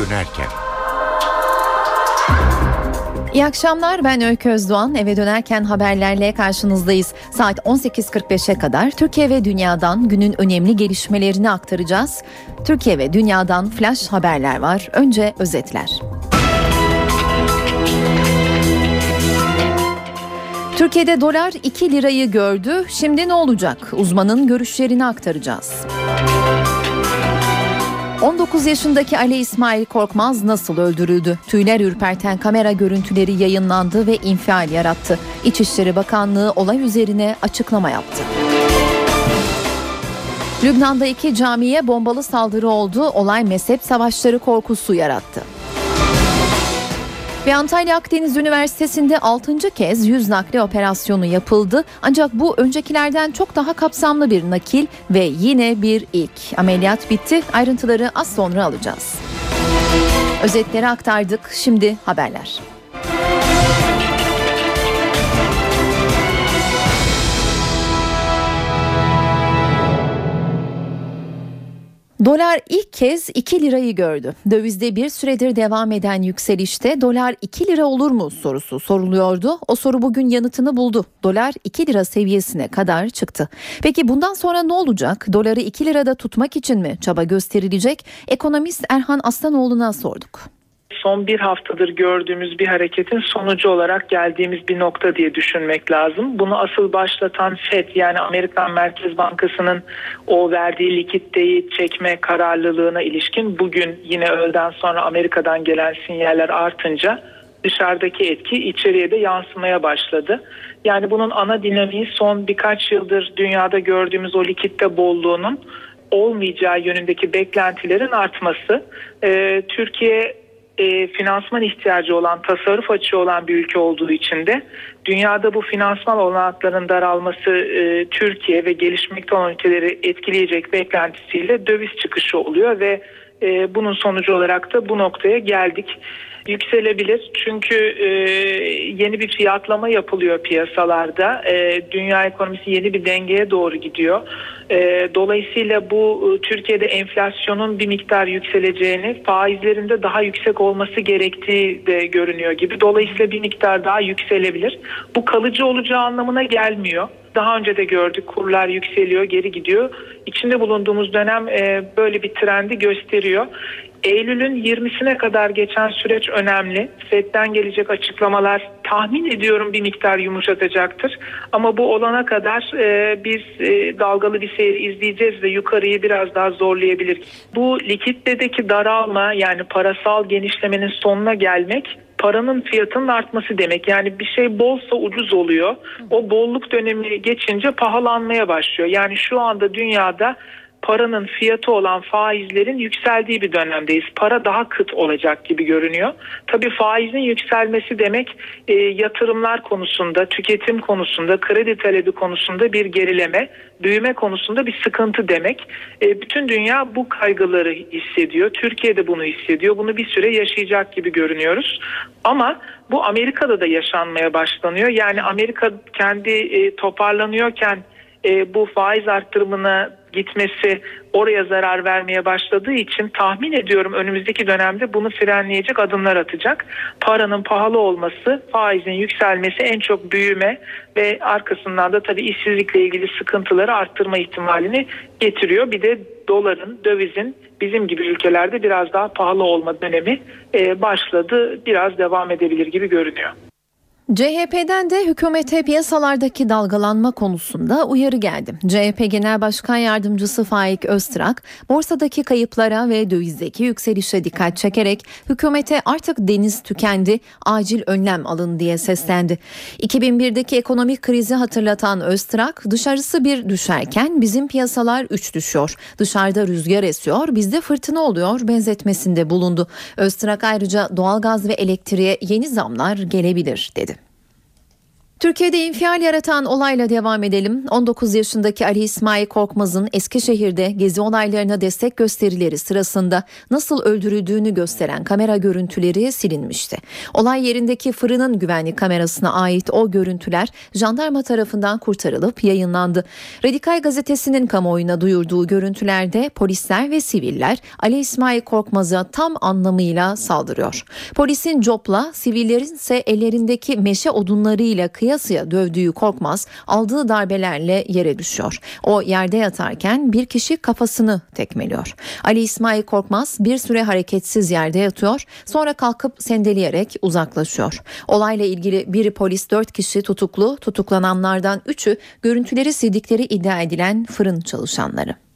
dönerken. İyi akşamlar ben Öykü Özdoğan. Eve dönerken haberlerle karşınızdayız. Saat 18.45'e kadar Türkiye ve dünyadan günün önemli gelişmelerini aktaracağız. Türkiye ve dünyadan flash haberler var. Önce özetler. Türkiye'de dolar 2 lirayı gördü. Şimdi ne olacak? Uzmanın görüşlerini aktaracağız. 19 yaşındaki Ali İsmail Korkmaz nasıl öldürüldü? Tüyler ürperten kamera görüntüleri yayınlandı ve infial yarattı. İçişleri Bakanlığı olay üzerine açıklama yaptı. Lübnan'da iki camiye bombalı saldırı oldu. Olay mezhep savaşları korkusu yarattı. Ve Antalya Akdeniz Üniversitesi'nde 6. kez yüz nakli operasyonu yapıldı. Ancak bu öncekilerden çok daha kapsamlı bir nakil ve yine bir ilk. Ameliyat bitti. Ayrıntıları az sonra alacağız. Özetleri aktardık. Şimdi haberler. Dolar ilk kez 2 lirayı gördü. Dövizde bir süredir devam eden yükselişte dolar 2 lira olur mu sorusu soruluyordu. O soru bugün yanıtını buldu. Dolar 2 lira seviyesine kadar çıktı. Peki bundan sonra ne olacak? Doları 2 lirada tutmak için mi çaba gösterilecek? Ekonomist Erhan Aslanoğlu'na sorduk son bir haftadır gördüğümüz bir hareketin sonucu olarak geldiğimiz bir nokta diye düşünmek lazım. Bunu asıl başlatan FED yani Amerikan Merkez Bankası'nın o verdiği likiditeyi çekme kararlılığına ilişkin bugün yine öğleden sonra Amerika'dan gelen sinyaller artınca dışarıdaki etki içeriye de yansımaya başladı. Yani bunun ana dinamiği son birkaç yıldır dünyada gördüğümüz o likitte bolluğunun olmayacağı yönündeki beklentilerin artması. Ee, Türkiye e, finansman ihtiyacı olan, tasarruf açığı olan bir ülke olduğu için de dünyada bu finansman olanakların daralması e, Türkiye ve gelişmekte olan ülkeleri etkileyecek beklentisiyle döviz çıkışı oluyor ve e, bunun sonucu olarak da bu noktaya geldik yükselebilir. Çünkü e, yeni bir fiyatlama yapılıyor piyasalarda. E, dünya ekonomisi yeni bir dengeye doğru gidiyor. E, dolayısıyla bu e, Türkiye'de enflasyonun bir miktar yükseleceğini, faizlerinde daha yüksek olması gerektiği de görünüyor gibi. Dolayısıyla bir miktar daha yükselebilir. Bu kalıcı olacağı anlamına gelmiyor. Daha önce de gördük kurlar yükseliyor, geri gidiyor. İçinde bulunduğumuz dönem e, böyle bir trendi gösteriyor. Eylül'ün 20'sine kadar geçen süreç önemli. FED'den gelecek açıklamalar tahmin ediyorum bir miktar yumuşatacaktır. Ama bu olana kadar e, biz e, dalgalı bir seyir izleyeceğiz ve yukarıyı biraz daha zorlayabilir. Bu likiditedeki daralma yani parasal genişlemenin sonuna gelmek paranın fiyatının artması demek. Yani bir şey bolsa ucuz oluyor. O bolluk dönemi geçince pahalanmaya başlıyor. Yani şu anda dünyada paranın fiyatı olan faizlerin yükseldiği bir dönemdeyiz. Para daha kıt olacak gibi görünüyor. Tabii faizin yükselmesi demek e, yatırımlar konusunda, tüketim konusunda, kredi talebi konusunda bir gerileme, büyüme konusunda bir sıkıntı demek. E, bütün dünya bu kaygıları hissediyor. Türkiye de bunu hissediyor. Bunu bir süre yaşayacak gibi görünüyoruz. Ama bu Amerika'da da yaşanmaya başlanıyor. Yani Amerika kendi e, toparlanıyorken e, bu faiz arttırımına gitmesi oraya zarar vermeye başladığı için tahmin ediyorum önümüzdeki dönemde bunu frenleyecek adımlar atacak. Paranın pahalı olması, faizin yükselmesi en çok büyüme ve arkasından da tabii işsizlikle ilgili sıkıntıları arttırma ihtimalini getiriyor. Bir de doların, dövizin bizim gibi ülkelerde biraz daha pahalı olma dönemi e, başladı. Biraz devam edebilir gibi görünüyor. CHP'den de hükümete piyasalardaki dalgalanma konusunda uyarı geldi. CHP Genel Başkan Yardımcısı Faik Öztrak, borsadaki kayıplara ve dövizdeki yükselişe dikkat çekerek hükümete artık deniz tükendi, acil önlem alın diye seslendi. 2001'deki ekonomik krizi hatırlatan Öztrak, dışarısı bir düşerken bizim piyasalar üç düşüyor. Dışarıda rüzgar esiyor, bizde fırtına oluyor benzetmesinde bulundu. Öztrak ayrıca doğalgaz ve elektriğe yeni zamlar gelebilir dedi. Türkiye'de infial yaratan olayla devam edelim. 19 yaşındaki Ali İsmail Korkmaz'ın Eskişehir'de gezi olaylarına destek gösterileri sırasında nasıl öldürüldüğünü gösteren kamera görüntüleri silinmişti. Olay yerindeki fırının güvenlik kamerasına ait o görüntüler jandarma tarafından kurtarılıp yayınlandı. Radikal gazetesinin kamuoyuna duyurduğu görüntülerde polisler ve siviller Ali İsmail Korkmaz'a tam anlamıyla saldırıyor. Polisin copla, sivillerin ise ellerindeki meşe odunlarıyla kıyaslayabiliyor kıyasıya dövdüğü Korkmaz aldığı darbelerle yere düşüyor. O yerde yatarken bir kişi kafasını tekmeliyor. Ali İsmail Korkmaz bir süre hareketsiz yerde yatıyor sonra kalkıp sendeleyerek uzaklaşıyor. Olayla ilgili biri polis dört kişi tutuklu tutuklananlardan üçü görüntüleri sildikleri iddia edilen fırın çalışanları.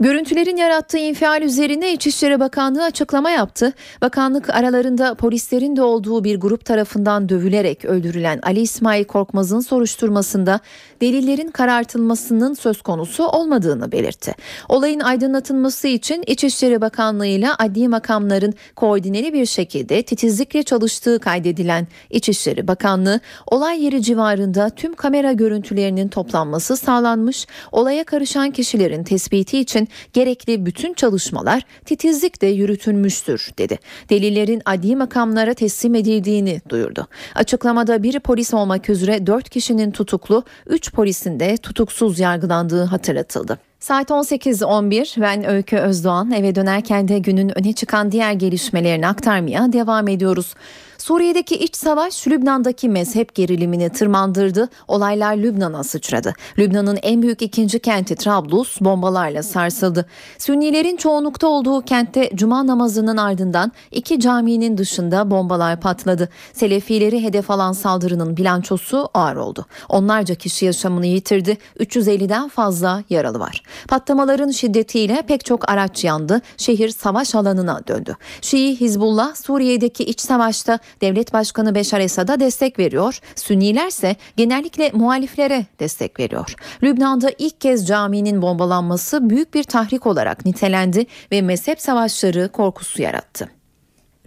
Görüntülerin yarattığı infial üzerine İçişleri Bakanlığı açıklama yaptı. Bakanlık aralarında polislerin de olduğu bir grup tarafından dövülerek öldürülen Ali İsmail Korkmaz'ın soruşturmasında delillerin karartılmasının söz konusu olmadığını belirtti. Olayın aydınlatılması için İçişleri Bakanlığı ile adli makamların koordineli bir şekilde titizlikle çalıştığı kaydedilen İçişleri Bakanlığı olay yeri civarında tüm kamera görüntülerinin toplanması sağlanmış, olaya karışan kişilerin tespiti için gerekli bütün çalışmalar titizlikle yürütülmüştür dedi. Delillerin adli makamlara teslim edildiğini duyurdu. Açıklamada biri polis olmak üzere 4 kişinin tutuklu, 3 polisin de tutuksuz yargılandığı hatırlatıldı. Saat 18.11 ben Öykü Özdoğan eve dönerken de günün öne çıkan diğer gelişmelerini aktarmaya devam ediyoruz. Suriye'deki iç savaş Lübnan'daki mezhep gerilimini tırmandırdı. Olaylar Lübnan'a sıçradı. Lübnan'ın en büyük ikinci kenti Trablus bombalarla sarsıldı. Sünnilerin çoğunlukta olduğu kentte cuma namazının ardından iki caminin dışında bombalar patladı. Selefileri hedef alan saldırının bilançosu ağır oldu. Onlarca kişi yaşamını yitirdi. 350'den fazla yaralı var. Patlamaların şiddetiyle pek çok araç yandı. Şehir savaş alanına döndü. Şii Hizbullah Suriye'deki iç savaşta devlet başkanı Beşar Esad'a destek veriyor. Sünniler ise genellikle muhaliflere destek veriyor. Lübnan'da ilk kez caminin bombalanması büyük bir tahrik olarak nitelendi ve mezhep savaşları korkusu yarattı.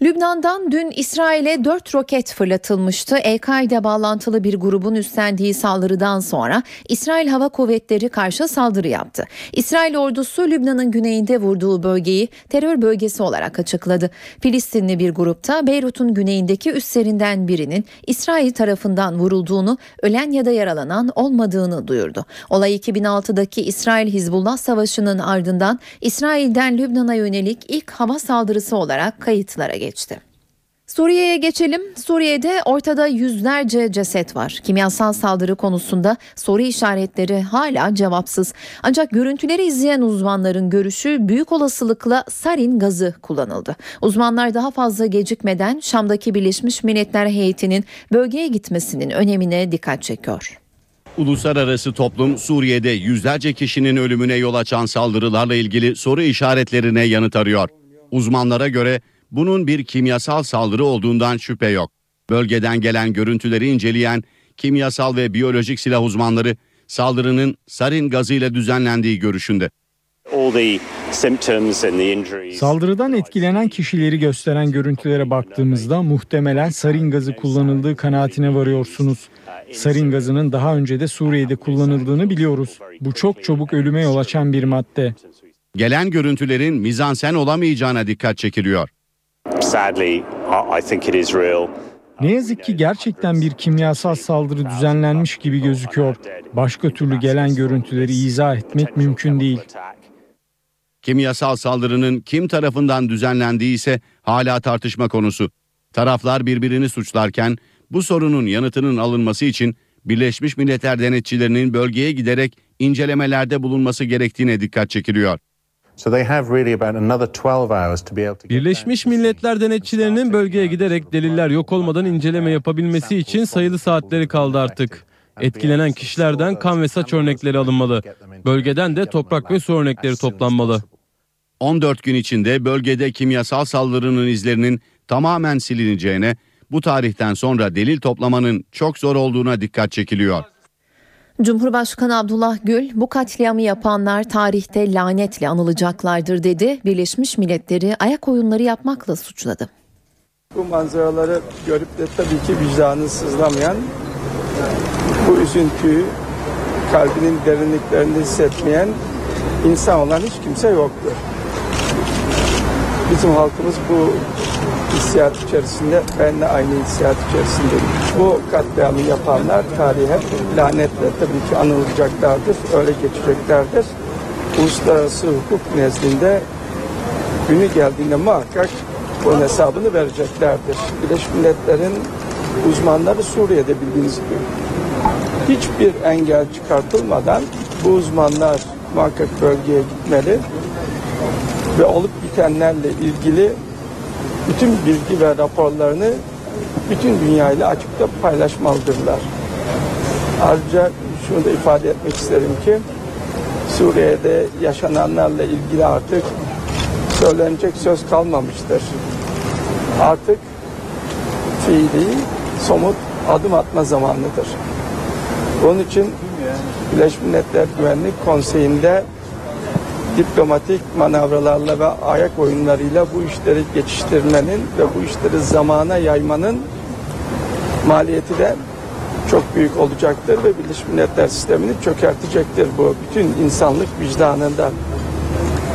Lübnan'dan dün İsrail'e 4 roket fırlatılmıştı. El-Kaide bağlantılı bir grubun üstlendiği saldırıdan sonra İsrail Hava Kuvvetleri karşı saldırı yaptı. İsrail ordusu Lübnan'ın güneyinde vurduğu bölgeyi terör bölgesi olarak açıkladı. Filistinli bir grupta Beyrut'un güneyindeki üslerinden birinin İsrail tarafından vurulduğunu, ölen ya da yaralanan olmadığını duyurdu. Olay 2006'daki İsrail-Hizbullah savaşının ardından İsrail'den Lübnan'a yönelik ilk hava saldırısı olarak kayıtlara geçti geçti. Suriye'ye geçelim. Suriye'de ortada yüzlerce ceset var. Kimyasal saldırı konusunda soru işaretleri hala cevapsız. Ancak görüntüleri izleyen uzmanların görüşü büyük olasılıkla sarin gazı kullanıldı. Uzmanlar daha fazla gecikmeden Şam'daki Birleşmiş Milletler heyetinin bölgeye gitmesinin önemine dikkat çekiyor. Uluslararası toplum Suriye'de yüzlerce kişinin ölümüne yol açan saldırılarla ilgili soru işaretlerine yanıt arıyor. Uzmanlara göre bunun bir kimyasal saldırı olduğundan şüphe yok. Bölgeden gelen görüntüleri inceleyen kimyasal ve biyolojik silah uzmanları saldırının sarin gazıyla düzenlendiği görüşünde. Saldırıdan etkilenen kişileri gösteren görüntülere baktığımızda muhtemelen sarin gazı kullanıldığı kanaatine varıyorsunuz. Sarin gazının daha önce de Suriye'de kullanıldığını biliyoruz. Bu çok çabuk ölüme yol açan bir madde. Gelen görüntülerin mizansen olamayacağına dikkat çekiliyor. Ne yazık ki gerçekten bir kimyasal saldırı düzenlenmiş gibi gözüküyor. Başka türlü gelen görüntüleri izah etmek mümkün değil. Kimyasal saldırının kim tarafından düzenlendiği ise hala tartışma konusu. Taraflar birbirini suçlarken bu sorunun yanıtının alınması için Birleşmiş Milletler denetçilerinin bölgeye giderek incelemelerde bulunması gerektiğine dikkat çekiliyor. Birleşmiş Milletler denetçilerinin bölgeye giderek deliller yok olmadan inceleme yapabilmesi için sayılı saatleri kaldı artık. Etkilenen kişilerden kan ve saç örnekleri alınmalı. Bölgeden de toprak ve su örnekleri toplanmalı. 14 gün içinde bölgede kimyasal saldırının izlerinin tamamen silineceğine, bu tarihten sonra delil toplamanın çok zor olduğuna dikkat çekiliyor. Cumhurbaşkanı Abdullah Gül bu katliamı yapanlar tarihte lanetle anılacaklardır dedi. Birleşmiş Milletleri ayak oyunları yapmakla suçladı. Bu manzaraları görüp de tabii ki vicdanı sızlamayan üzüntüyü kalbinin derinliklerinde hissetmeyen insan olan hiç kimse yoktur. Bizim halkımız bu hissiyat içerisinde, ben de aynı hissiyat içerisindeyim. Bu katliamı yapanlar tarihe lanetle tabii ki anılacaklardır, öyle geçeceklerdir. Uluslararası hukuk nezdinde günü geldiğinde muhakkak bunun hesabını vereceklerdir. Birleşmiş Milletler'in uzmanları Suriye'de bildiğiniz gibi hiçbir engel çıkartılmadan bu uzmanlar muhakkak bölgeye gitmeli ve olup bitenlerle ilgili bütün bilgi ve raporlarını bütün dünyayla açıkta paylaşmalıdırlar. Ayrıca şunu da ifade etmek isterim ki Suriye'de yaşananlarla ilgili artık söylenecek söz kalmamıştır. Artık fiili, somut adım atma zamanıdır. Onun için Birleşmiş Milletler Güvenlik Konseyi'nde diplomatik manavralarla ve ayak oyunlarıyla bu işleri geçiştirmenin ve bu işleri zamana yaymanın maliyeti de çok büyük olacaktır ve Birleşmiş Milletler sistemini çökertecektir bu bütün insanlık vicdanında.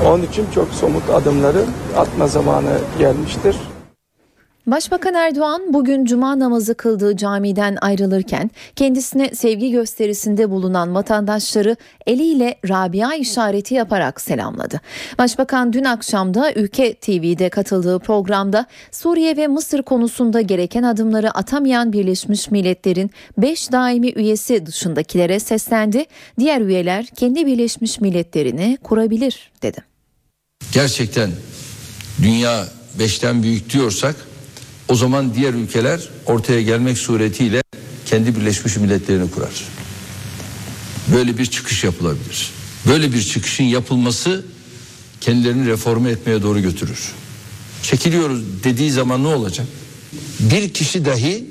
Onun için çok somut adımları atma zamanı gelmiştir. Başbakan Erdoğan bugün cuma namazı kıldığı camiden ayrılırken kendisine sevgi gösterisinde bulunan vatandaşları eliyle Rabia işareti yaparak selamladı. Başbakan dün akşamda Ülke TV'de katıldığı programda Suriye ve Mısır konusunda gereken adımları atamayan Birleşmiş Milletler'in 5 daimi üyesi dışındakilere seslendi. Diğer üyeler kendi Birleşmiş Milletler'ini kurabilir dedi. Gerçekten dünya beşten büyük diyorsak o zaman diğer ülkeler ortaya gelmek suretiyle kendi Birleşmiş Milletlerini kurar. Böyle bir çıkış yapılabilir. Böyle bir çıkışın yapılması kendilerini reforme etmeye doğru götürür. Çekiliyoruz dediği zaman ne olacak? Bir kişi dahi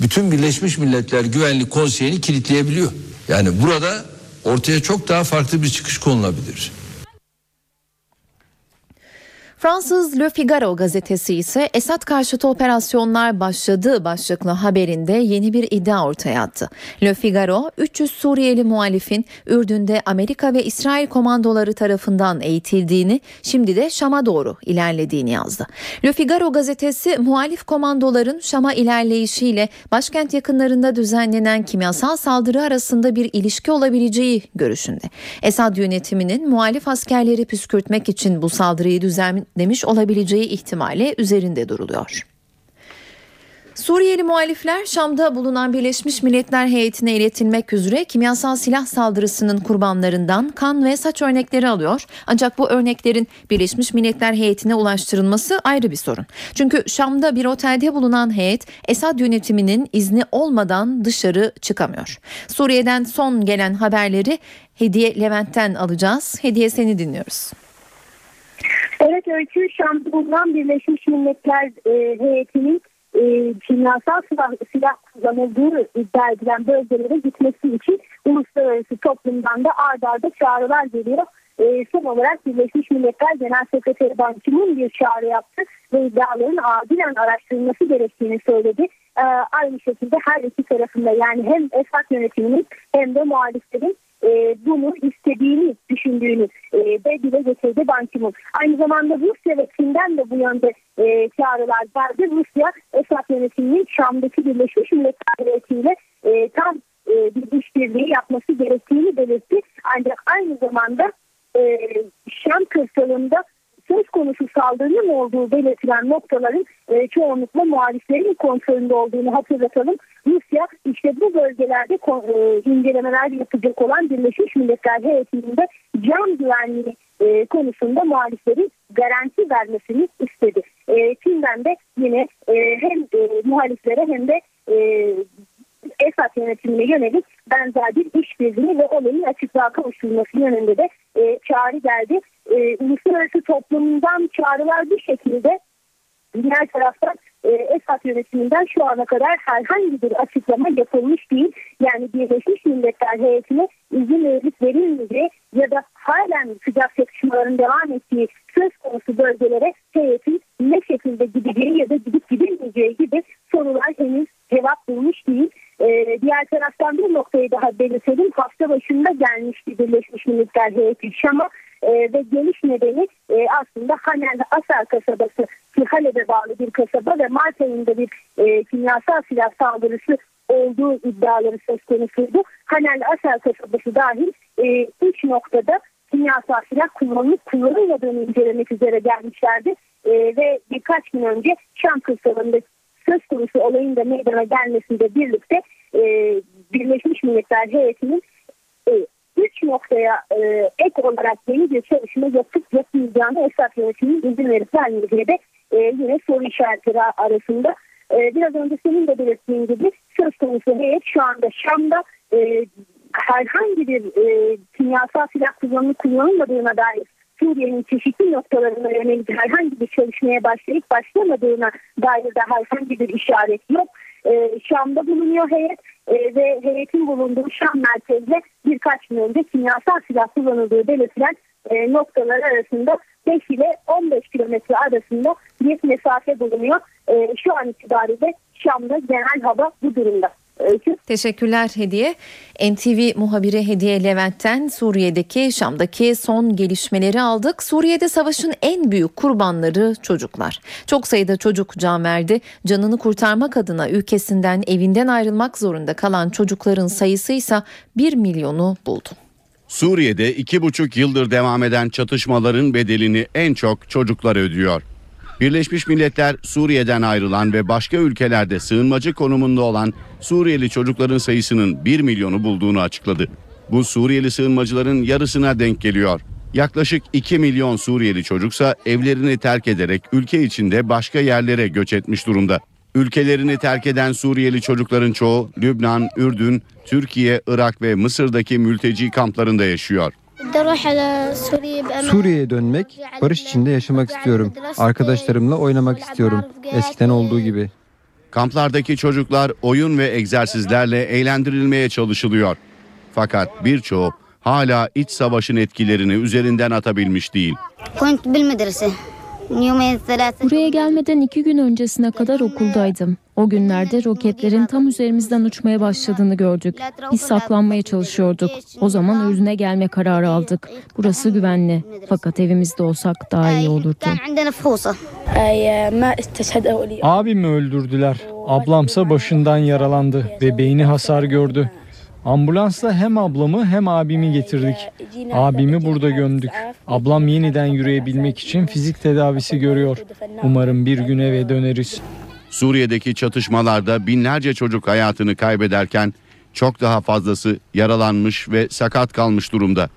bütün Birleşmiş Milletler Güvenlik Konseyi'ni kilitleyebiliyor. Yani burada ortaya çok daha farklı bir çıkış konulabilir. Fransız Le Figaro gazetesi ise Esad karşıtı operasyonlar başladı başlıklı haberinde yeni bir iddia ortaya attı. Le Figaro 300 Suriyeli muhalifin Ürdün'de Amerika ve İsrail komandoları tarafından eğitildiğini şimdi de Şam'a doğru ilerlediğini yazdı. Le Figaro gazetesi muhalif komandoların Şam'a ilerleyişiyle başkent yakınlarında düzenlenen kimyasal saldırı arasında bir ilişki olabileceği görüşünde. Esad yönetiminin muhalif askerleri püskürtmek için bu saldırıyı düzen demiş olabileceği ihtimali üzerinde duruluyor. Suriyeli muhalifler Şam'da bulunan Birleşmiş Milletler heyetine iletilmek üzere kimyasal silah saldırısının kurbanlarından kan ve saç örnekleri alıyor. Ancak bu örneklerin Birleşmiş Milletler heyetine ulaştırılması ayrı bir sorun. Çünkü Şam'da bir otelde bulunan heyet Esad yönetiminin izni olmadan dışarı çıkamıyor. Suriye'den son gelen haberleri Hediye Levent'ten alacağız. Hediye seni dinliyoruz. Evet Öykü Şam'da bulunan Birleşmiş Milletler e, heyetinin e, kimyasal silah, silah kullanıldığı iddia edilen bölgelere gitmesi için uluslararası toplumdan da ard arda çağrılar geliyor. E, son olarak Birleşmiş Milletler Genel Sekreteri Ban Ki-moon bir çağrı yaptı ve iddiaların acilen araştırılması gerektiğini söyledi. E, aynı şekilde her iki tarafında yani hem Esad yönetiminin hem de muhaliflerin e, bunu istediğini düşündüğünü e, de dile getirdi Ban Ki-moon. Aynı zamanda Rusya ve Çin'den de bu yönde e, çağrılar verdi. Rusya Esad yönetiminin Şam'daki Birleşmiş Milletler e, tam e, bir işbirliği yapması gerektiğini belirtti. Ancak aynı zamanda e, Şam kırsalında söz konusu saldırının olduğu belirtilen noktaların e, çoğunlukla muhaliflerin kontrolünde olduğunu hatırlatalım. Rusya işte bu bölgelerde e, incelemeler yapacak olan Birleşmiş Milletler heyetinin de can güvenliği e, konusunda muhaliflerin garanti vermesini istedi. E, Çin'den de yine e, hem e, muhaliflere hem de e, Esad yönetimine yönelik benzer bir işbirliği ve olayın açıklığa kavuşturulması yönünde de e, çağrı geldi. E, uluslararası toplumundan çağrılar bir şekilde diğer taraftan e, Esad yönetiminden şu ana kadar herhangi bir açıklama yapılmış değil. Yani Birleşmiş Milletler heyetine izin verilip verilmeyeceği ya da halen sıcak çatışmaların devam ettiği söz konusu bölgelere heyetin ne şekilde gideceği ya da gidip gidilmeyeceği gibi sorular henüz cevap bulmuş değil. Ee, diğer taraftan bir noktayı daha belirtelim. Hafta başında gelmişti Birleşmiş Milletler Heyeti Şam'a e, ve geliş nedeni e, aslında Hanel Asar kasabası ki bağlı bir kasaba ve Mart ayında bir e, kimyasal silah saldırısı olduğu iddiaları söz konusuydu. Hanel Asar kasabası dahil e, üç noktada kimyasal silah kullanılıp kullanılmadığını incelemek üzere gelmişlerdi. E, ve birkaç gün önce Şam kırsalında söz konusu olayın da meydana gelmesiyle birlikte e, Birleşmiş Milletler heyetinin e, üç noktaya e, ek olarak yeni bir çalışma yapıp yapmayacağını Esad yönetiminin izin verip vermeyeceği de e, yine soru işaretleri arasında. E, biraz önce senin de belirttiğin gibi söz konusu heyet şu anda Şam'da e, herhangi bir e, kimyasal silah kullanımı kullanılmadığına dair Suriye'nin çeşitli noktalarına yönelik herhangi bir çalışmaya başlayıp başlamadığına dair de herhangi bir işaret yok. Ee, Şam'da bulunuyor heyet e, ve heyetin bulunduğu Şam merkezde birkaç gün önce kimyasal silah kullanıldığı belirtilen e, noktalar arasında 5 ile 15 kilometre arasında bir mesafe bulunuyor. E, şu an itibariyle Şam'da genel hava bu durumda. Öykü. Teşekkürler Hediye. NTV muhabiri Hediye Levent'ten Suriye'deki Şam'daki son gelişmeleri aldık. Suriye'de savaşın en büyük kurbanları çocuklar. Çok sayıda çocuk can verdi. Canını kurtarmak adına ülkesinden evinden ayrılmak zorunda kalan çocukların sayısı ise 1 milyonu buldu. Suriye'de iki buçuk yıldır devam eden çatışmaların bedelini en çok çocuklar ödüyor. Birleşmiş Milletler Suriye'den ayrılan ve başka ülkelerde sığınmacı konumunda olan Suriyeli çocukların sayısının 1 milyonu bulduğunu açıkladı. Bu Suriyeli sığınmacıların yarısına denk geliyor. Yaklaşık 2 milyon Suriyeli çocuksa evlerini terk ederek ülke içinde başka yerlere göç etmiş durumda. Ülkelerini terk eden Suriyeli çocukların çoğu Lübnan, Ürdün, Türkiye, Irak ve Mısır'daki mülteci kamplarında yaşıyor. Suriye'ye dönmek, barış içinde yaşamak istiyorum. Arkadaşlarımla oynamak istiyorum. Eskiden olduğu gibi. Kamplardaki çocuklar oyun ve egzersizlerle eğlendirilmeye çalışılıyor. Fakat birçoğu hala iç savaşın etkilerini üzerinden atabilmiş değil. Buraya gelmeden iki gün öncesine kadar okuldaydım. O günlerde roketlerin tam üzerimizden uçmaya başladığını gördük. Biz saklanmaya çalışıyorduk. O zaman özüne gelme kararı aldık. Burası güvenli. Fakat evimizde olsak daha iyi olurdu. Abimi öldürdüler. Ablamsa başından yaralandı ve beyni hasar gördü. Ambulansla hem ablamı hem abimi getirdik. Abimi burada gömdük. Ablam yeniden yürüyebilmek için fizik tedavisi görüyor. Umarım bir gün eve döneriz. Suriye'deki çatışmalarda binlerce çocuk hayatını kaybederken çok daha fazlası yaralanmış ve sakat kalmış durumda.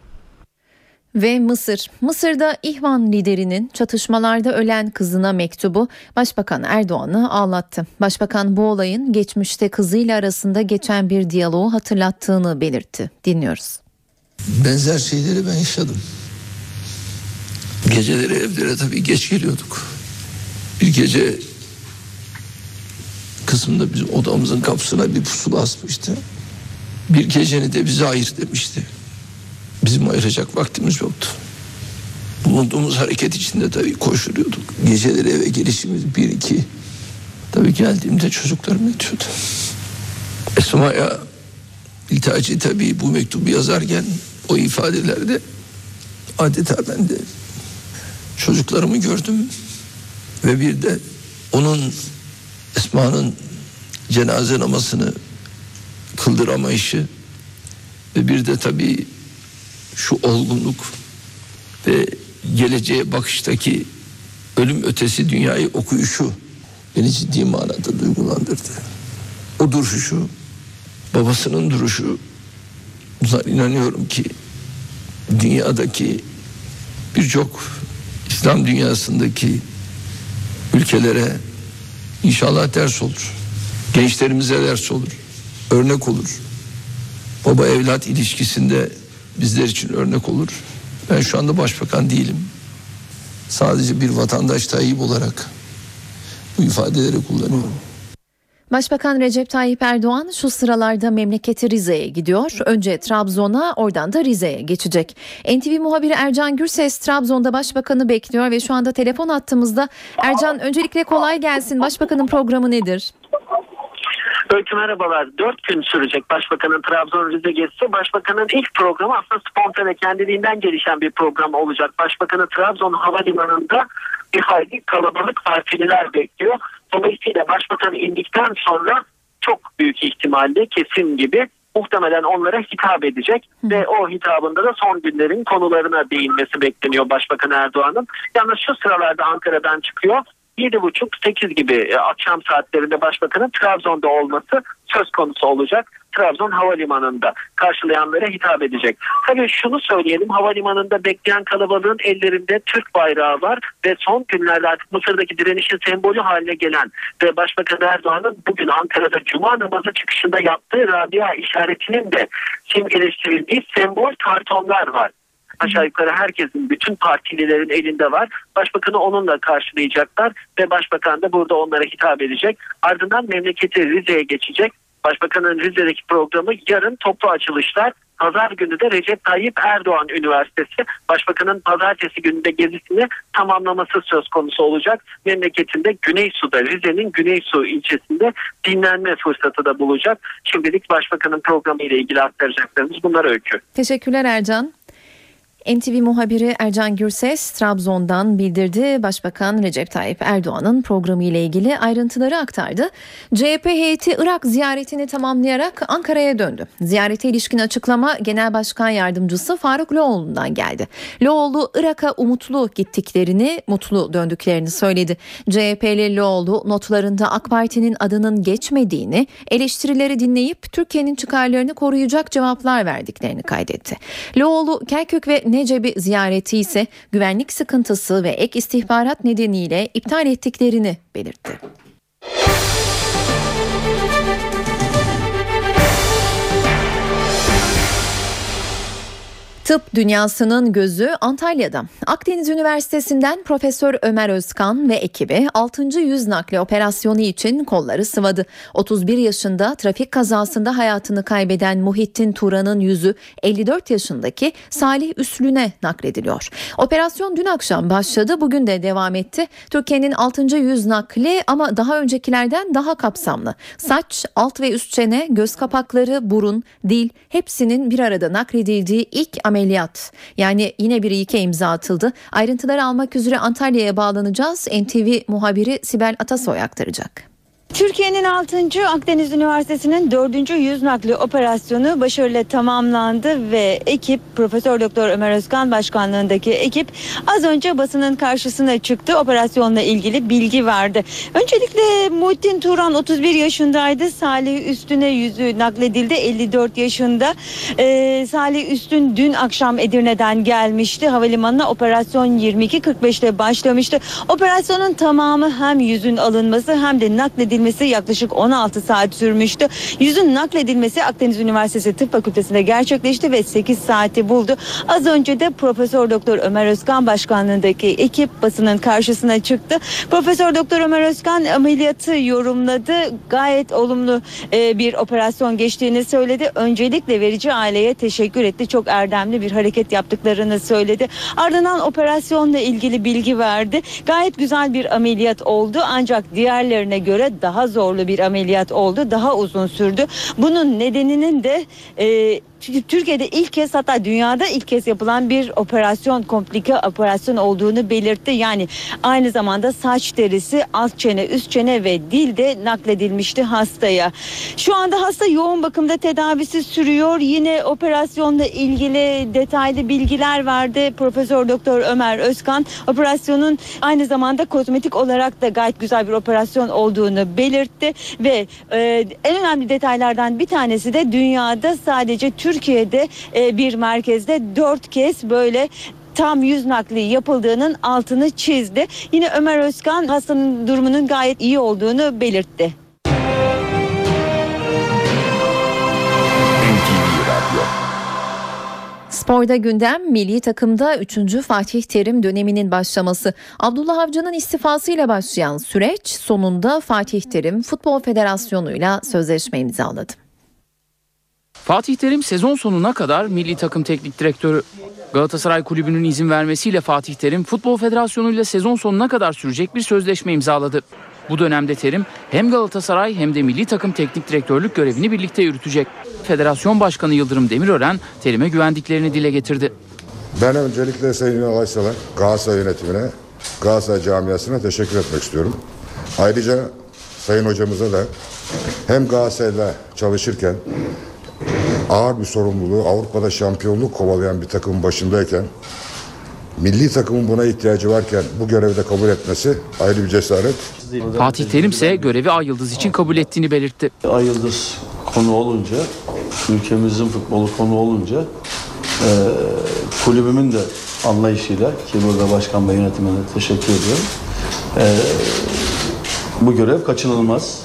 Ve Mısır. Mısır'da İhvan liderinin çatışmalarda ölen kızına mektubu Başbakan Erdoğan'ı ağlattı. Başbakan bu olayın geçmişte kızıyla arasında geçen bir diyaloğu hatırlattığını belirtti. Dinliyoruz. Benzer şeyleri ben yaşadım. Geceleri evlere tabii geç geliyorduk. Bir gece kısımda bizim odamızın kapısına bir pusula asmıştı. Bir geceni de bize ayır demişti. Bizim ayıracak vaktimiz yoktu. Bulunduğumuz hareket içinde tabii koşturuyorduk. Geceleri eve gelişimiz bir iki. Tabii geldiğimde çocuklarım yatıyordu. Esma'ya İltihaci tabii bu mektubu yazarken o ifadelerde adeta ben de çocuklarımı gördüm ve bir de onun Esma'nın cenaze namazını kıldıramayışı ve bir de tabii şu olgunluk ve geleceğe bakıştaki ölüm ötesi dünyayı okuyuşu beni ciddi manada duygulandırdı. O duruşu, babasının duruşu inanıyorum ki dünyadaki birçok İslam dünyasındaki ülkelere inşallah ders olur. Gençlerimize ders olur. Örnek olur. Baba evlat ilişkisinde bizler için örnek olur. Ben şu anda başbakan değilim. Sadece bir vatandaş Tayyip olarak bu ifadeleri kullanıyorum. Başbakan Recep Tayyip Erdoğan şu sıralarda memleketi Rize'ye gidiyor. Önce Trabzon'a oradan da Rize'ye geçecek. NTV muhabiri Ercan Gürses Trabzon'da başbakanı bekliyor ve şu anda telefon attığımızda. Ercan öncelikle kolay gelsin. Başbakanın programı nedir? Öykü merhabalar. Dört gün sürecek Başbakanın Trabzon Rize gezisi. Başbakanın ilk programı aslında spontane kendiliğinden gelişen bir program olacak. Başbakanı Trabzon Havalimanı'nda bir hayli kalabalık partililer bekliyor. Dolayısıyla Başbakan indikten sonra çok büyük ihtimalle kesin gibi muhtemelen onlara hitap edecek ve o hitabında da son günlerin konularına değinmesi bekleniyor Başbakan Erdoğan'ın. Yalnız şu sıralarda Ankara'dan çıkıyor. 7.30-8 gibi e, akşam saatlerinde başbakanın Trabzon'da olması söz konusu olacak. Trabzon Havalimanı'nda karşılayanlara hitap edecek. Tabii şunu söyleyelim havalimanında bekleyen kalabalığın ellerinde Türk bayrağı var ve son günlerde artık Mısır'daki direnişin sembolü haline gelen ve Başbakan Erdoğan'ın bugün Ankara'da Cuma namazı çıkışında yaptığı Rabia işaretinin de simgeleştirildiği sembol kartonlar var aşağı yukarı herkesin bütün partililerin elinde var. Başbakanı onunla karşılayacaklar ve başbakan da burada onlara hitap edecek. Ardından memleketi Rize'ye geçecek. Başbakanın Rize'deki programı yarın toplu açılışlar. Pazar günü de Recep Tayyip Erdoğan Üniversitesi Başbakanın pazartesi gününde gezisini tamamlaması söz konusu olacak. Memleketinde Güneysu'da Rize'nin Güneysu ilçesinde dinlenme fırsatı da bulacak. Şimdilik Başbakanın programı ile ilgili aktaracaklarımız bunlar öykü. Teşekkürler Ercan. NTV muhabiri Ercan Gürses Trabzon'dan bildirdi. Başbakan Recep Tayyip Erdoğan'ın programı ile ilgili ayrıntıları aktardı. CHP heyeti Irak ziyaretini tamamlayarak Ankara'ya döndü. Ziyarete ilişkin açıklama Genel Başkan Yardımcısı Faruk Loğlu'ndan geldi. Loğlu Irak'a umutlu gittiklerini, mutlu döndüklerini söyledi. CHP'li Loğlu notlarında AK Parti'nin adının geçmediğini, eleştirileri dinleyip Türkiye'nin çıkarlarını koruyacak cevaplar verdiklerini kaydetti. Loğlu Kerkük ve Neceb'i ziyareti ise güvenlik sıkıntısı ve ek istihbarat nedeniyle iptal ettiklerini belirtti. Tıp dünyasının gözü Antalya'da. Akdeniz Üniversitesi'nden Profesör Ömer Özkan ve ekibi 6. yüz nakli operasyonu için kolları sıvadı. 31 yaşında trafik kazasında hayatını kaybeden Muhittin Turan'ın yüzü 54 yaşındaki Salih Üslü'ne naklediliyor. Operasyon dün akşam başladı, bugün de devam etti. Türkiye'nin 6. yüz nakli ama daha öncekilerden daha kapsamlı. Saç, alt ve üst çene, göz kapakları, burun, dil hepsinin bir arada nakledildiği ilk ameliyat. Yani yine bir ilke imza atıldı. Ayrıntıları almak üzere Antalya'ya bağlanacağız. NTV muhabiri Sibel Atasoy aktaracak. Türkiye'nin 6. Akdeniz Üniversitesi'nin 4. yüz nakli operasyonu başarıyla tamamlandı ve ekip Profesör Doktor Ömer Özkan başkanlığındaki ekip az önce basının karşısına çıktı. Operasyonla ilgili bilgi verdi. Öncelikle Muhittin Turan 31 yaşındaydı. Salih Üstün'e yüzü nakledildi 54 yaşında. Ee, Salih Üstün dün akşam Edirne'den gelmişti. Havalimanına operasyon 22.45'te başlamıştı. Operasyonun tamamı hem yüzün alınması hem de nakledilmesi nakledilmesi yaklaşık 16 saat sürmüştü. Yüzün nakledilmesi Akdeniz Üniversitesi Tıp Fakültesi'nde gerçekleşti ve 8 saati buldu. Az önce de Profesör Doktor Ömer Özkan başkanlığındaki ekip basının karşısına çıktı. Profesör Doktor Ömer Özkan ameliyatı yorumladı. Gayet olumlu e, bir operasyon geçtiğini söyledi. Öncelikle verici aileye teşekkür etti. Çok erdemli bir hareket yaptıklarını söyledi. Ardından operasyonla ilgili bilgi verdi. Gayet güzel bir ameliyat oldu ancak diğerlerine göre daha zorlu bir ameliyat oldu. Daha uzun sürdü. Bunun nedeninin de e, çünkü Türkiye'de ilk kez hatta dünyada ilk kez yapılan bir operasyon komplike operasyon olduğunu belirtti. Yani aynı zamanda saç derisi, alt çene, üst çene ve dil de nakledilmişti hastaya. Şu anda hasta yoğun bakımda tedavisi sürüyor. Yine operasyonla ilgili detaylı bilgiler verdi Profesör Doktor Ömer Özkan. Operasyonun aynı zamanda kozmetik olarak da gayet güzel bir operasyon olduğunu belirtti ve e, en önemli detaylardan bir tanesi de dünyada sadece Türkiye'de e, bir merkezde dört kez böyle tam yüz nakli yapıldığının altını çizdi. Yine Ömer Özkan hastanın durumunun gayet iyi olduğunu belirtti. Sporda gündem milli takımda 3. Fatih Terim döneminin başlaması. Abdullah Avcı'nın istifasıyla başlayan süreç sonunda Fatih Terim Futbol Federasyonu'yla sözleşme imzaladı. Fatih Terim sezon sonuna kadar milli takım teknik direktörü. Galatasaray Kulübü'nün izin vermesiyle Fatih Terim Futbol Federasyonu ile sezon sonuna kadar sürecek bir sözleşme imzaladı. Bu dönemde Terim hem Galatasaray hem de milli takım teknik direktörlük görevini birlikte yürütecek. Federasyon Başkanı Yıldırım Demirören Terim'e güvendiklerini dile getirdi. Ben öncelikle Sayın Ünal Aysal'a, Galatasaray yönetimine, Galatasaray camiasına teşekkür etmek istiyorum. Ayrıca Sayın Hocamıza da hem Galatasaray'la çalışırken ağır bir sorumluluğu Avrupa'da şampiyonluk kovalayan bir takımın başındayken milli takımın buna ihtiyacı varken bu görevi de kabul etmesi ayrı bir cesaret. Fatih Terim ise görevi Ay Yıldız için kabul ettiğini belirtti. Ay Yıldız konu olunca, ülkemizin futbolu konu olunca e, kulübümün de anlayışıyla ki burada başkan ve yönetimine teşekkür ediyorum. E, bu görev kaçınılmaz.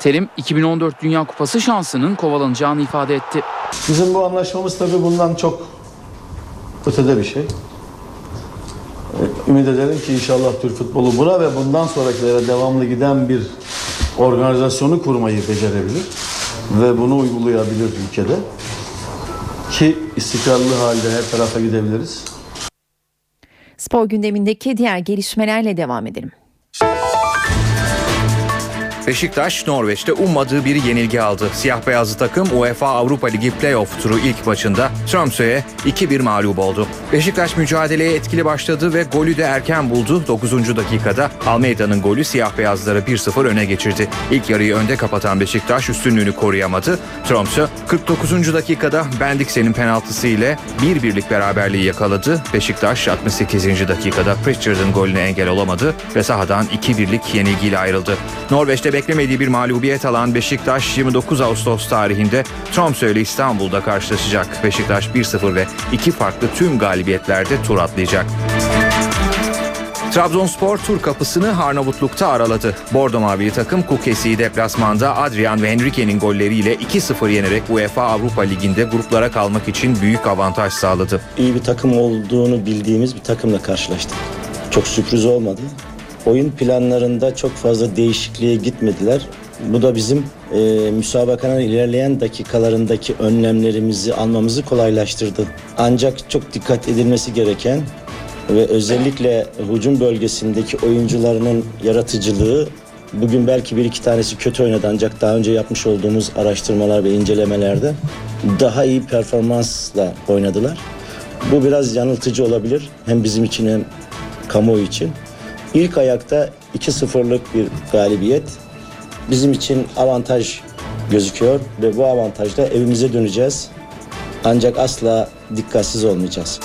Terim 2014 Dünya Kupası şansının kovalanacağını ifade etti. Bizim bu anlaşmamız tabii bundan çok ötede bir şey. Ümit edelim ki inşallah Türk futbolu buna ve bundan sonrakilere devamlı giden bir organizasyonu kurmayı becerebilir ve bunu uygulayabilir ülkede ki istikrarlı halde her tarafa gidebiliriz. Spor gündemindeki diğer gelişmelerle devam edelim. Beşiktaş Norveç'te ummadığı bir yenilgi aldı. Siyah beyazlı takım UEFA Avrupa Ligi playoff turu ilk maçında Tromsø'ye 2-1 mağlup oldu. Beşiktaş mücadeleye etkili başladı ve golü de erken buldu. 9. dakikada Almeida'nın golü siyah beyazları 1-0 öne geçirdi. İlk yarıyı önde kapatan Beşiktaş üstünlüğünü koruyamadı. Tromsø 49. dakikada Bendiksen'in penaltısı ile bir birlik beraberliği yakaladı. Beşiktaş 68. dakikada Pritchard'ın golüne engel olamadı ve sahadan 2-1'lik yenilgiyle ayrıldı. Norveç'te beklemediği bir mağlubiyet alan Beşiktaş 29 Ağustos tarihinde Tromsø ile İstanbul'da karşılaşacak. Beşiktaş 1-0 ve iki farklı tüm galibiyetlerde tur atlayacak. Trabzonspor tur kapısını Arnavutluk'ta araladı. Bordo Mavili takım Kukesi'yi deplasmanda Adrian ve Henrique'nin golleriyle 2-0 yenerek UEFA Avrupa Ligi'nde gruplara kalmak için büyük avantaj sağladı. İyi bir takım olduğunu bildiğimiz bir takımla karşılaştık. Çok sürpriz olmadı. Oyun planlarında çok fazla değişikliğe gitmediler. Bu da bizim e, müsabakanın ilerleyen dakikalarındaki önlemlerimizi almamızı kolaylaştırdı. Ancak çok dikkat edilmesi gereken ve özellikle hücum bölgesindeki oyuncularının yaratıcılığı bugün belki bir iki tanesi kötü oynadı ancak daha önce yapmış olduğumuz araştırmalar ve incelemelerde daha iyi performansla oynadılar. Bu biraz yanıltıcı olabilir hem bizim için hem kamuoyu için. İlk ayakta 2-0'lık bir galibiyet bizim için avantaj gözüküyor ve bu avantajla evimize döneceğiz. Ancak asla dikkatsiz olmayacağız.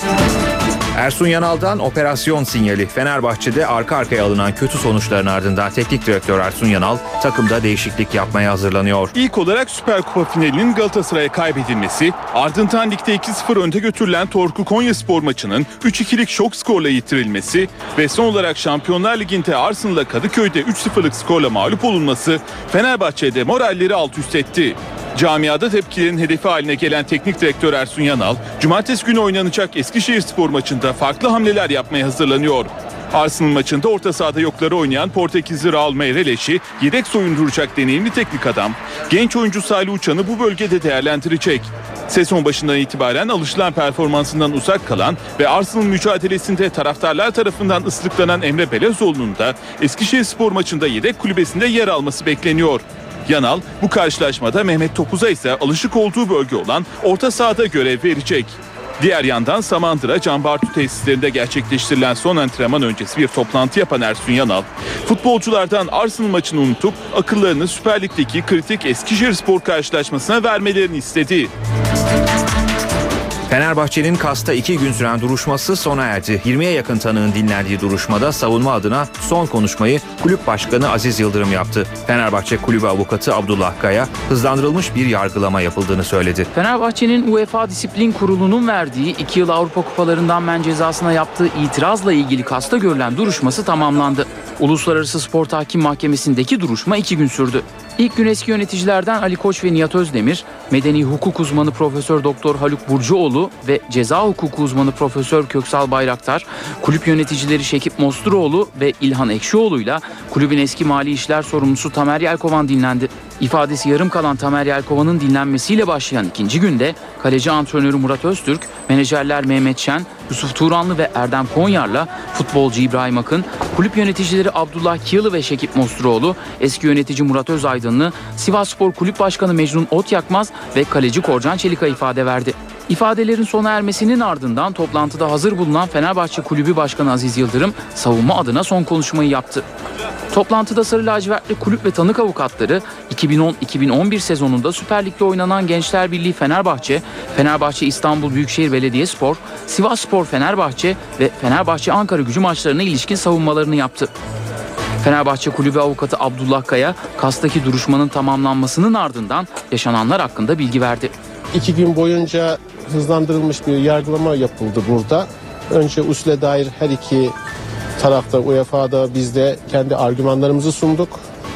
Ersun Yanal'dan operasyon sinyali. Fenerbahçe'de arka arkaya alınan kötü sonuçların ardından teknik direktör Ersun Yanal takımda değişiklik yapmaya hazırlanıyor. İlk olarak Süper Kupa finalinin Galatasaray'a kaybedilmesi, ardından ligde 2-0 önde götürülen Torku Konyaspor maçının 3-2'lik şok skorla yitirilmesi ve son olarak Şampiyonlar Ligi'nde Arsenal'a Kadıköy'de 3-0'lık skorla mağlup olunması Fenerbahçe'de moralleri alt üst etti. Camiada tepkilerin hedefi haline gelen teknik direktör Ersun Yanal, cumartesi günü oynanacak Eskişehir Spor maçında farklı hamleler yapmaya hazırlanıyor. Arsenal maçında orta sahada yokları oynayan Portekizli Raul Meireles'i yedek soyunduracak deneyimli teknik adam, genç oyuncu Salih Uçan'ı bu bölgede değerlendirecek. Sezon başından itibaren alışılan performansından uzak kalan ve Arsenal mücadelesinde taraftarlar tarafından ıslıklanan Emre Belezoğlu'nun da Eskişehir Spor maçında yedek kulübesinde yer alması bekleniyor. Yanal bu karşılaşmada Mehmet Topuz'a ise alışık olduğu bölge olan orta sahada görev verecek. Diğer yandan Samandıra Can Bartu tesislerinde gerçekleştirilen son antrenman öncesi bir toplantı yapan Ersun Yanal, futbolculardan Arsenal maçını unutup akıllarını Süper Lig'deki kritik Eskişehir Spor karşılaşmasına vermelerini istedi. Fenerbahçe'nin Kas'ta iki gün süren duruşması sona erdi. 20'ye yakın tanığın dinlendiği duruşmada savunma adına son konuşmayı kulüp başkanı Aziz Yıldırım yaptı. Fenerbahçe kulübü avukatı Abdullah Kaya hızlandırılmış bir yargılama yapıldığını söyledi. Fenerbahçe'nin UEFA Disiplin Kurulu'nun verdiği 2 yıl Avrupa Kupalarından men cezasına yaptığı itirazla ilgili kasta görülen duruşması tamamlandı. Uluslararası Spor Tahkim Mahkemesi'ndeki duruşma 2 gün sürdü. İlk gün eski yöneticilerden Ali Koç ve Nihat Özdemir, medeni hukuk uzmanı Profesör Doktor Haluk Burcuoğlu Mosturoğlu ve ceza hukuku uzmanı Profesör Köksal Bayraktar, kulüp yöneticileri Şekip Mosturoğlu ve İlhan Ekşioğlu'yla kulübün eski mali işler sorumlusu Tamer Yelkovan dinlendi. İfadesi yarım kalan Tamer Yelkovan'ın dinlenmesiyle başlayan ikinci günde kaleci antrenörü Murat Öztürk, menajerler Mehmet Şen, Yusuf Turanlı ve Erdem Konyar'la futbolcu İbrahim Akın, kulüp yöneticileri Abdullah Kiyalı ve Şekip Mosturoğlu, eski yönetici Murat Özaydınlı, Sivas Spor Kulüp Başkanı Mecnun Otyakmaz ve kaleci Korcan Çelik'a ifade verdi. İfadelerin sona ermesinin ardından toplantıda hazır bulunan Fenerbahçe Kulübü Başkanı Aziz Yıldırım savunma adına son konuşmayı yaptı. Toplantıda Sarı Lacivertli kulüp ve tanık avukatları 2010-2011 sezonunda Süper Lig'de oynanan Gençler Birliği Fenerbahçe, Fenerbahçe İstanbul Büyükşehir Belediyespor, Sivas Spor Fenerbahçe ve Fenerbahçe Ankara gücü maçlarına ilişkin savunmalarını yaptı. Fenerbahçe Kulübü avukatı Abdullah Kaya, Kas'taki duruşmanın tamamlanmasının ardından yaşananlar hakkında bilgi verdi. İki gün boyunca hızlandırılmış bir yargılama yapıldı burada. Önce usule dair her iki tarafta UEFA'da biz de kendi argümanlarımızı sunduk.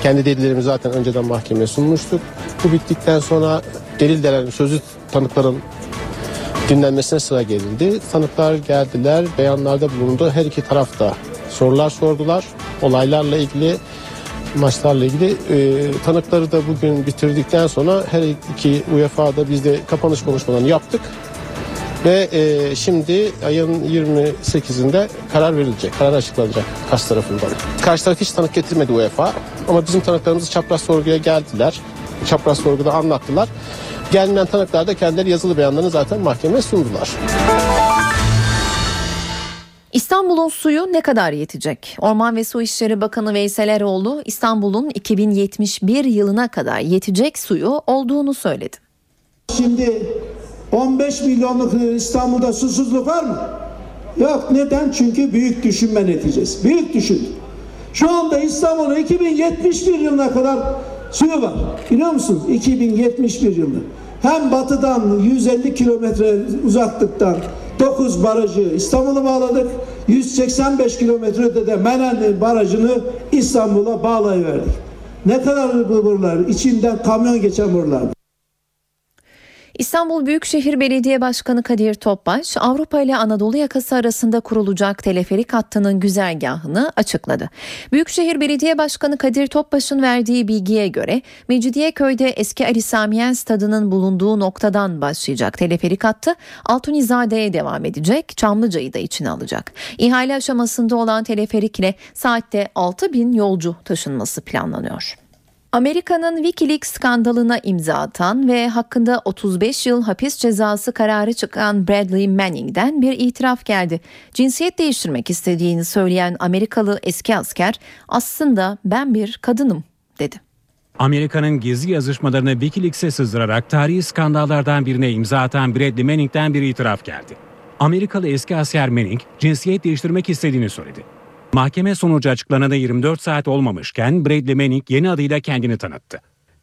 Kendi delillerimizi zaten önceden mahkemeye sunmuştuk. Bu bittikten sonra delil denen sözlü tanıkların dinlenmesine sıra gelindi. Tanıklar geldiler, beyanlarda bulundu. Her iki tarafta sorular sordular. Olaylarla ilgili, maçlarla ilgili e, tanıkları da bugün bitirdikten sonra her iki UEFA'da biz de kapanış konuşmalarını yaptık. Ve e, şimdi ayın 28'inde karar verilecek, karar açıklanacak karşı tarafından. Karşı taraf hiç tanık getirmedi UEFA ama bizim tanıklarımız çapraz sorguya geldiler. Çapraz sorguda anlattılar. Gelmeyen tanıklar da kendileri yazılı beyanlarını zaten mahkemeye sundular. İstanbul'un suyu ne kadar yetecek? Orman ve Su İşleri Bakanı Veysel Eroğlu İstanbul'un 2071 yılına kadar yetecek suyu olduğunu söyledi. Şimdi 15 milyonluk İstanbul'da susuzluk var mı? Yok neden? Çünkü büyük düşünme neticesi. Büyük düşün. Şu anda İstanbul'un 2071 yılına kadar suyu var. Biliyor musun? 2071 yılında. Hem batıdan 150 kilometre uzaklıktan 9 barajı İstanbul'a bağladık. 185 kilometrede de Menenli barajını İstanbul'a bağlayıverdik. Ne kadar bu borular? İçinden kamyon geçen borular. İstanbul Büyükşehir Belediye Başkanı Kadir Topbaş, Avrupa ile Anadolu yakası arasında kurulacak teleferik hattının güzergahını açıkladı. Büyükşehir Belediye Başkanı Kadir Topbaş'ın verdiği bilgiye göre Mecidiyeköy'de eski Ali Samiyen stadının bulunduğu noktadan başlayacak teleferik hattı Altunizade'ye devam edecek, Çamlıca'yı da içine alacak. İhale aşamasında olan teleferikle saatte 6 bin yolcu taşınması planlanıyor. Amerika'nın Wikileaks skandalına imza atan ve hakkında 35 yıl hapis cezası kararı çıkan Bradley Manning'den bir itiraf geldi. Cinsiyet değiştirmek istediğini söyleyen Amerikalı eski asker aslında ben bir kadınım dedi. Amerika'nın gizli yazışmalarını Wikileaks'e sızdırarak tarihi skandallardan birine imza atan Bradley Manning'den bir itiraf geldi. Amerikalı eski asker Manning cinsiyet değiştirmek istediğini söyledi. Mahkeme sonucu açıklanana 24 saat olmamışken Bradley Manning yeni adıyla kendini tanıttı.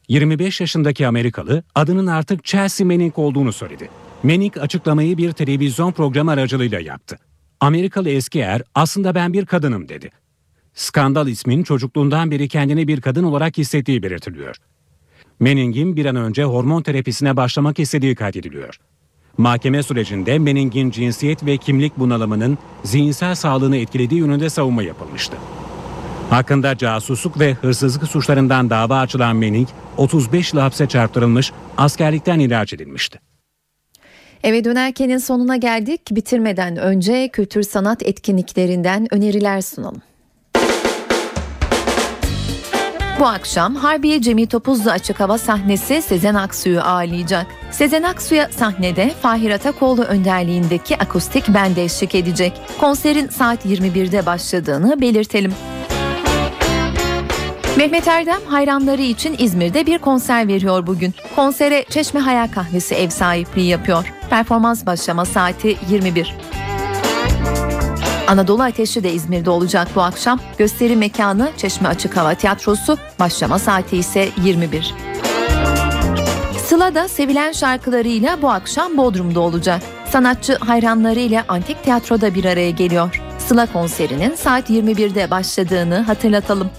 25 yaşındaki Amerikalı adının artık Chelsea Manning olduğunu söyledi. Manning açıklamayı bir televizyon programı aracılığıyla yaptı. Amerikalı eski er aslında ben bir kadınım dedi. Skandal ismin çocukluğundan beri kendini bir kadın olarak hissettiği belirtiliyor. Manning'in bir an önce hormon terapisine başlamak istediği kaydediliyor. Mahkeme sürecinde Manning'in cinsiyet ve kimlik bunalımının zihinsel sağlığını etkilediği yönünde savunma yapılmıştı. Hakkında casusluk ve hırsızlık suçlarından dava açılan Manning 35 yıl hapse çarptırılmış, askerlikten ihraç edilmişti. Eve dönerkenin sonuna geldik. Bitirmeden önce kültür sanat etkinliklerinden öneriler sunalım. Bu akşam Harbiye Cemil Topuzlu Açık Hava sahnesi Sezen Aksu'yu ağırlayacak. Sezen Aksu'ya sahnede Fahir Atakoğlu önderliğindeki akustik bende eşlik edecek. Konserin saat 21'de başladığını belirtelim. Mehmet Erdem hayranları için İzmir'de bir konser veriyor bugün. Konsere Çeşme Hayal Kahvesi ev sahipliği yapıyor. Performans başlama saati 21. Anadolu Ateşi de İzmir'de olacak bu akşam. Gösteri mekanı Çeşme Açık Hava Tiyatrosu, başlama saati ise 21. Sıla da sevilen şarkılarıyla bu akşam Bodrum'da olacak. Sanatçı hayranlarıyla Antik Tiyatro'da bir araya geliyor. Sıla konserinin saat 21'de başladığını hatırlatalım.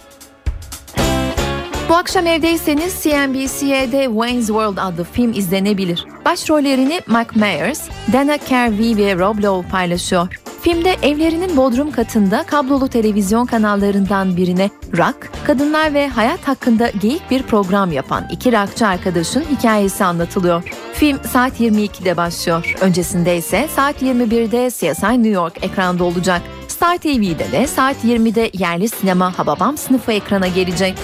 Bu akşam evdeyseniz CNBC'de Wayne's World adlı film izlenebilir. Başrollerini Mike Myers, Dana Carvey ve Rob Lowe paylaşıyor. Filmde evlerinin bodrum katında kablolu televizyon kanallarından birine rock, kadınlar ve hayat hakkında geyik bir program yapan iki rockçı arkadaşın hikayesi anlatılıyor. Film saat 22'de başlıyor. Öncesinde ise saat 21'de CSI New York ekranda olacak. Star TV'de de saat 20'de yerli sinema Hababam sınıfı ekrana gelecek.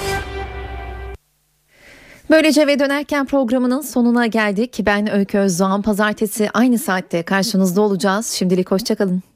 Böylece ve dönerken programının sonuna geldik. Ben Öykü Özdoğan. Pazartesi aynı saatte karşınızda olacağız. Şimdilik hoşçakalın.